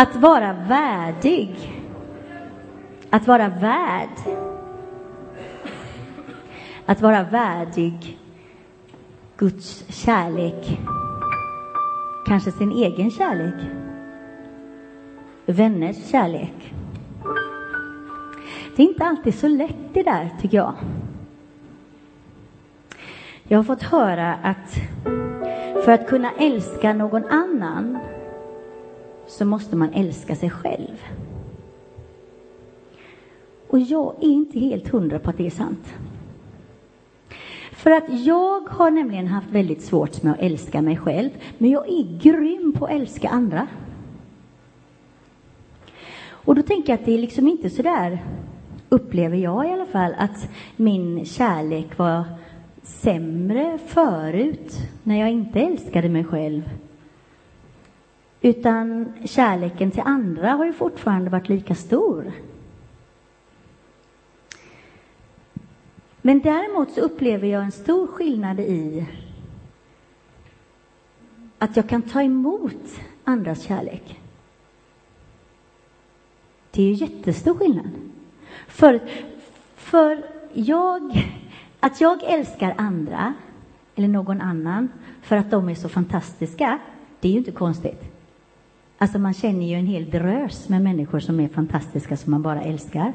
Att vara värdig. Att vara värd. Att vara värdig Guds kärlek. Kanske sin egen kärlek. Vänners kärlek. Det är inte alltid så lätt det där, tycker jag. Jag har fått höra att för att kunna älska någon annan så måste man älska sig själv. Och jag är inte helt hundra på att det är sant. För att jag har nämligen haft väldigt svårt med att älska mig själv, men jag är grym på att älska andra. Och då tänker jag att det är liksom inte så där, upplever jag i alla fall, att min kärlek var sämre förut, när jag inte älskade mig själv. Utan kärleken till andra har ju fortfarande varit lika stor. Men däremot så upplever jag en stor skillnad i att jag kan ta emot andras kärlek. Det är ju jättestor skillnad. För, för jag, att jag älskar andra, eller någon annan, för att de är så fantastiska, det är ju inte konstigt. Alltså man känner ju en hel drös med människor som är fantastiska, som man bara älskar.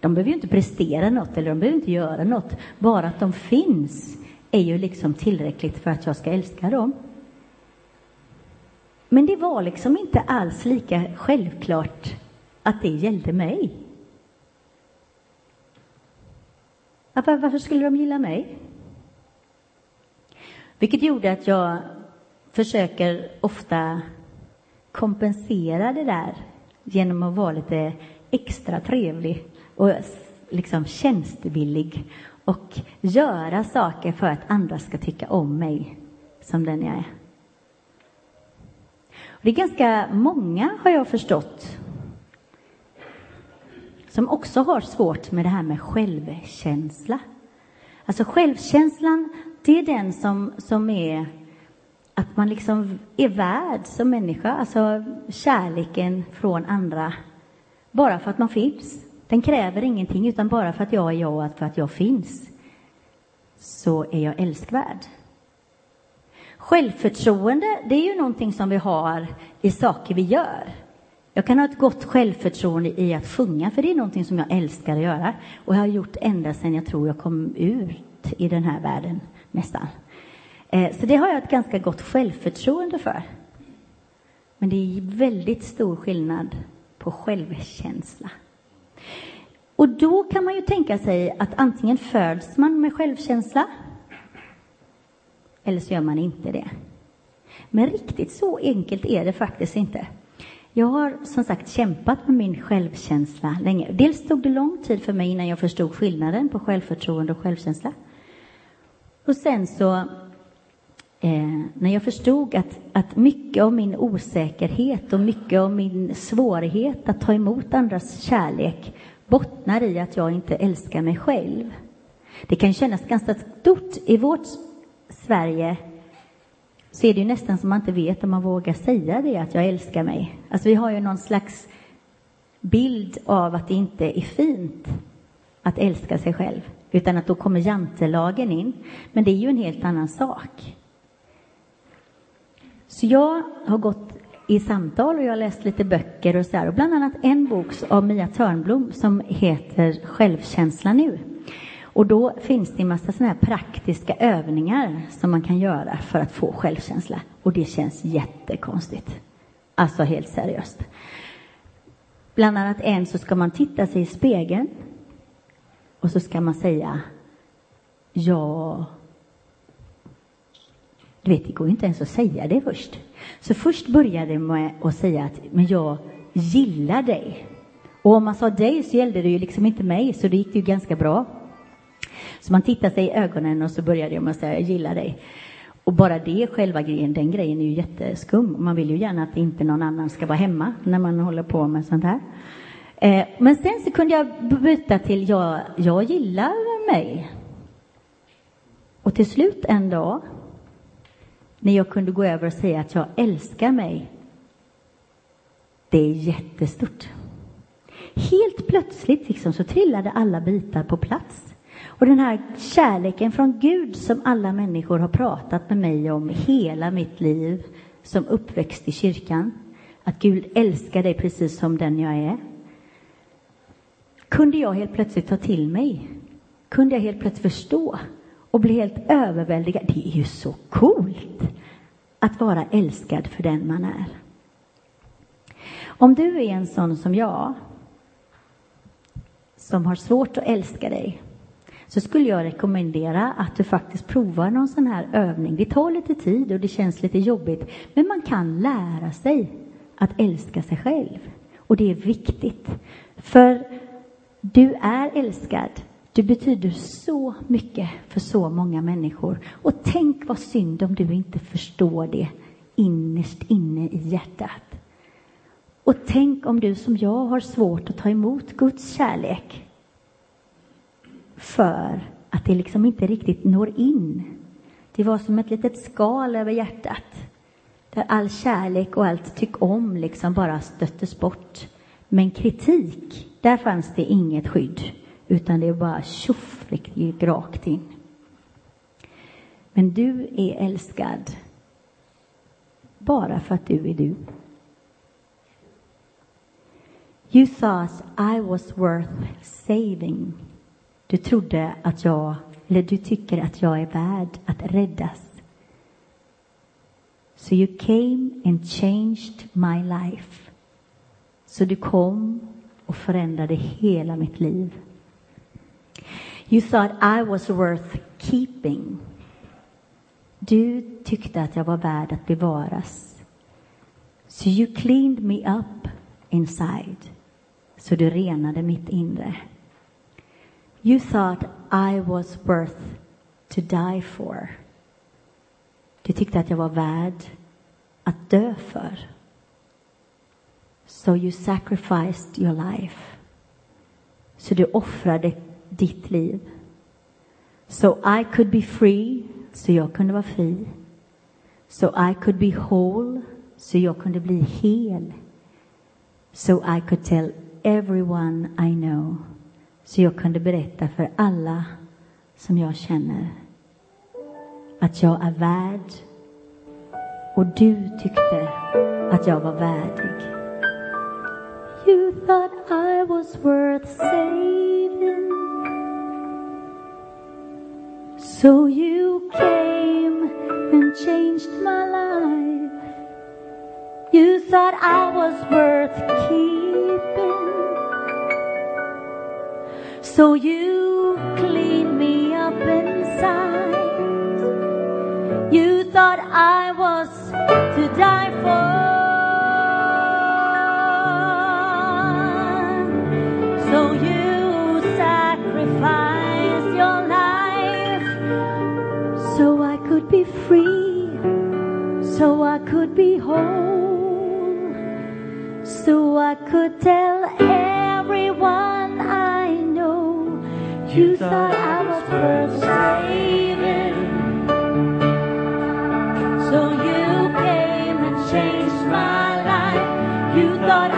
De behöver ju inte prestera något eller de behöver inte göra något. Bara att de finns är ju liksom tillräckligt för att jag ska älska dem. Men det var liksom inte alls lika självklart att det gällde mig. Varför skulle de gilla mig? Vilket gjorde att jag försöker ofta kompensera det där genom att vara lite extra trevlig och liksom tjänstevillig och göra saker för att andra ska tycka om mig som den jag är. Det är ganska många, har jag förstått, som också har svårt med det här med självkänsla. Alltså självkänslan, det är den som, som är att man liksom är värd som människa, alltså kärleken från andra, bara för att man finns. Den kräver ingenting, utan bara för att jag är jag och för att jag finns, så är jag älskvärd. Självförtroende, det är ju någonting som vi har i saker vi gör. Jag kan ha ett gott självförtroende i att sjunga, för det är någonting som jag älskar att göra. Och jag har gjort ända sedan jag tror jag kom ut i den här världen, nästan. Eh, så det har jag ett ganska gott självförtroende för. Men det är väldigt stor skillnad på självkänsla. Och då kan man ju tänka sig att antingen föds man med självkänsla eller så gör man inte det. Men riktigt så enkelt är det faktiskt inte. Jag har som sagt kämpat med min självkänsla länge. Dels tog det lång tid för mig innan jag förstod skillnaden på självförtroende och självkänsla. Och sen så, eh, när jag förstod att, att mycket av min osäkerhet och mycket av min svårighet att ta emot andras kärlek bottnar i att jag inte älskar mig själv. Det kan kännas ganska stort. I vårt Sverige så är det ju nästan som man inte vet om man vågar säga det, att jag älskar mig. Alltså vi har ju någon slags bild av att det inte är fint att älska sig själv, utan att då kommer jantelagen in. Men det är ju en helt annan sak. Så jag har gått i samtal och jag har läst lite böcker och så här, och bland annat en bok av Mia Törnblom som heter Självkänsla nu. Och då finns det en massa såna här praktiska övningar som man kan göra för att få självkänsla. Och det känns jättekonstigt. Alltså helt seriöst. Bland annat en så ska man titta sig i spegeln och så ska man säga ja. Du vet, det går ju inte ens att säga det först. Så först började jag med att säga att men jag gillar dig. Och om man sa dig så gällde det ju liksom inte mig, så det gick ju ganska bra. Så man tittar sig i ögonen och så började jag med att säga jag gillar dig. Och bara det, själva grejen, den grejen är ju jätteskum. Man vill ju gärna att inte någon annan ska vara hemma när man håller på med sånt här. Eh, men sen så kunde jag byta till jag, jag gillar mig. Och till slut en dag, när jag kunde gå över och säga att jag älskar mig, Det är jättestort. Helt plötsligt liksom så trillade alla bitar på plats. Och den här kärleken från Gud som alla människor har pratat med mig om hela mitt liv som uppväxt i kyrkan. Att Gud älskar dig precis som den jag är. Kunde jag helt plötsligt ta till mig. Kunde jag helt plötsligt förstå och bli helt överväldigad. Det är ju så coolt att vara älskad för den man är. Om du är en sån som jag, som har svårt att älska dig, så skulle jag rekommendera att du faktiskt provar någon sån här övning. Det tar lite tid och det känns lite jobbigt, men man kan lära sig att älska sig själv. Och det är viktigt. För du är älskad. Du betyder så mycket för så många människor. Och tänk vad synd om du inte förstår det innerst inne i hjärtat. Och tänk om du som jag har svårt att ta emot Guds kärlek för att det liksom inte riktigt når in. Det var som ett litet skal över hjärtat där all kärlek och allt tyck om liksom bara stöttes bort. Men kritik, där fanns det inget skydd, utan det är bara tjoff, gick rakt in. Men du är älskad bara för att du är du. You thought I was worth saving. Du trodde att jag, eller du tycker att jag är värd att räddas. So you came and changed my life. Så du kom och förändrade hela mitt liv. You thought I was worth keeping. Du tyckte att jag var värd att bevaras. So you cleaned me up inside. Så du renade mitt inre. You thought I was worth to die for. Du tyckte att jag var värd att dö för. So you sacrificed your life. Så du offrade ditt liv. So I could be free, så jag kunde vara fri. So I could be whole, så jag kunde bli hel. So I could tell everyone I know, så jag kunde berätta för alla som jag känner att jag är värd och du tyckte att jag var värdig. You thought I was worth saving So you came and changed my life. You thought I was worth keeping. So you cleaned me up inside could be whole, so I could tell everyone I know. You thought I was worth saving. So you came and changed my life. You thought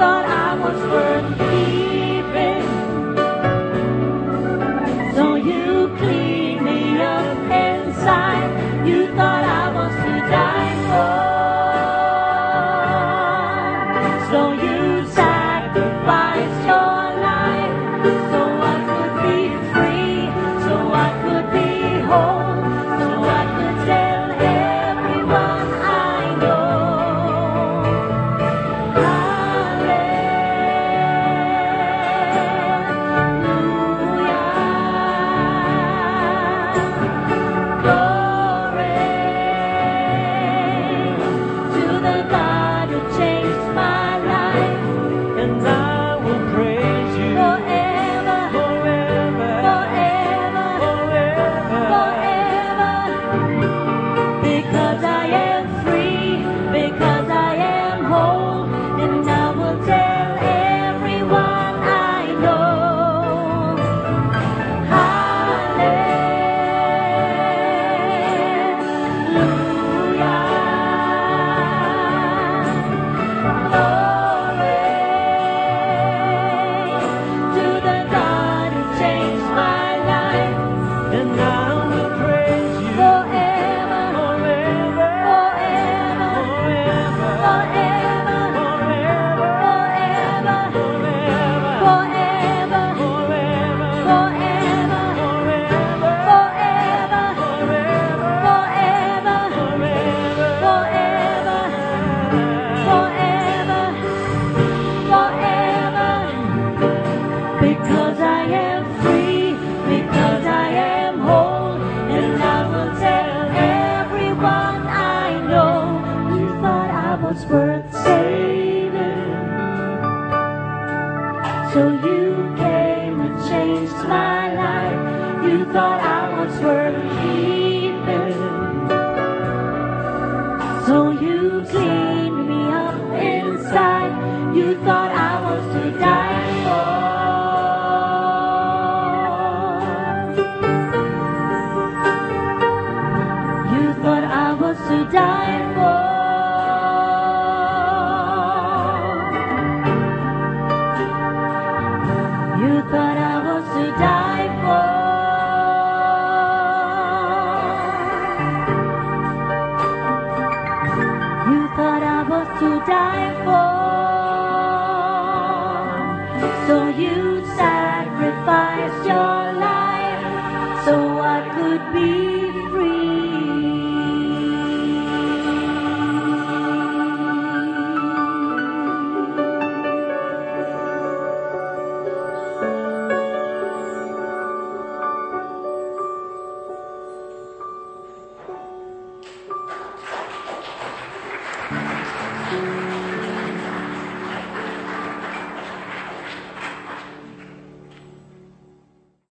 thought I was worth thought I was worth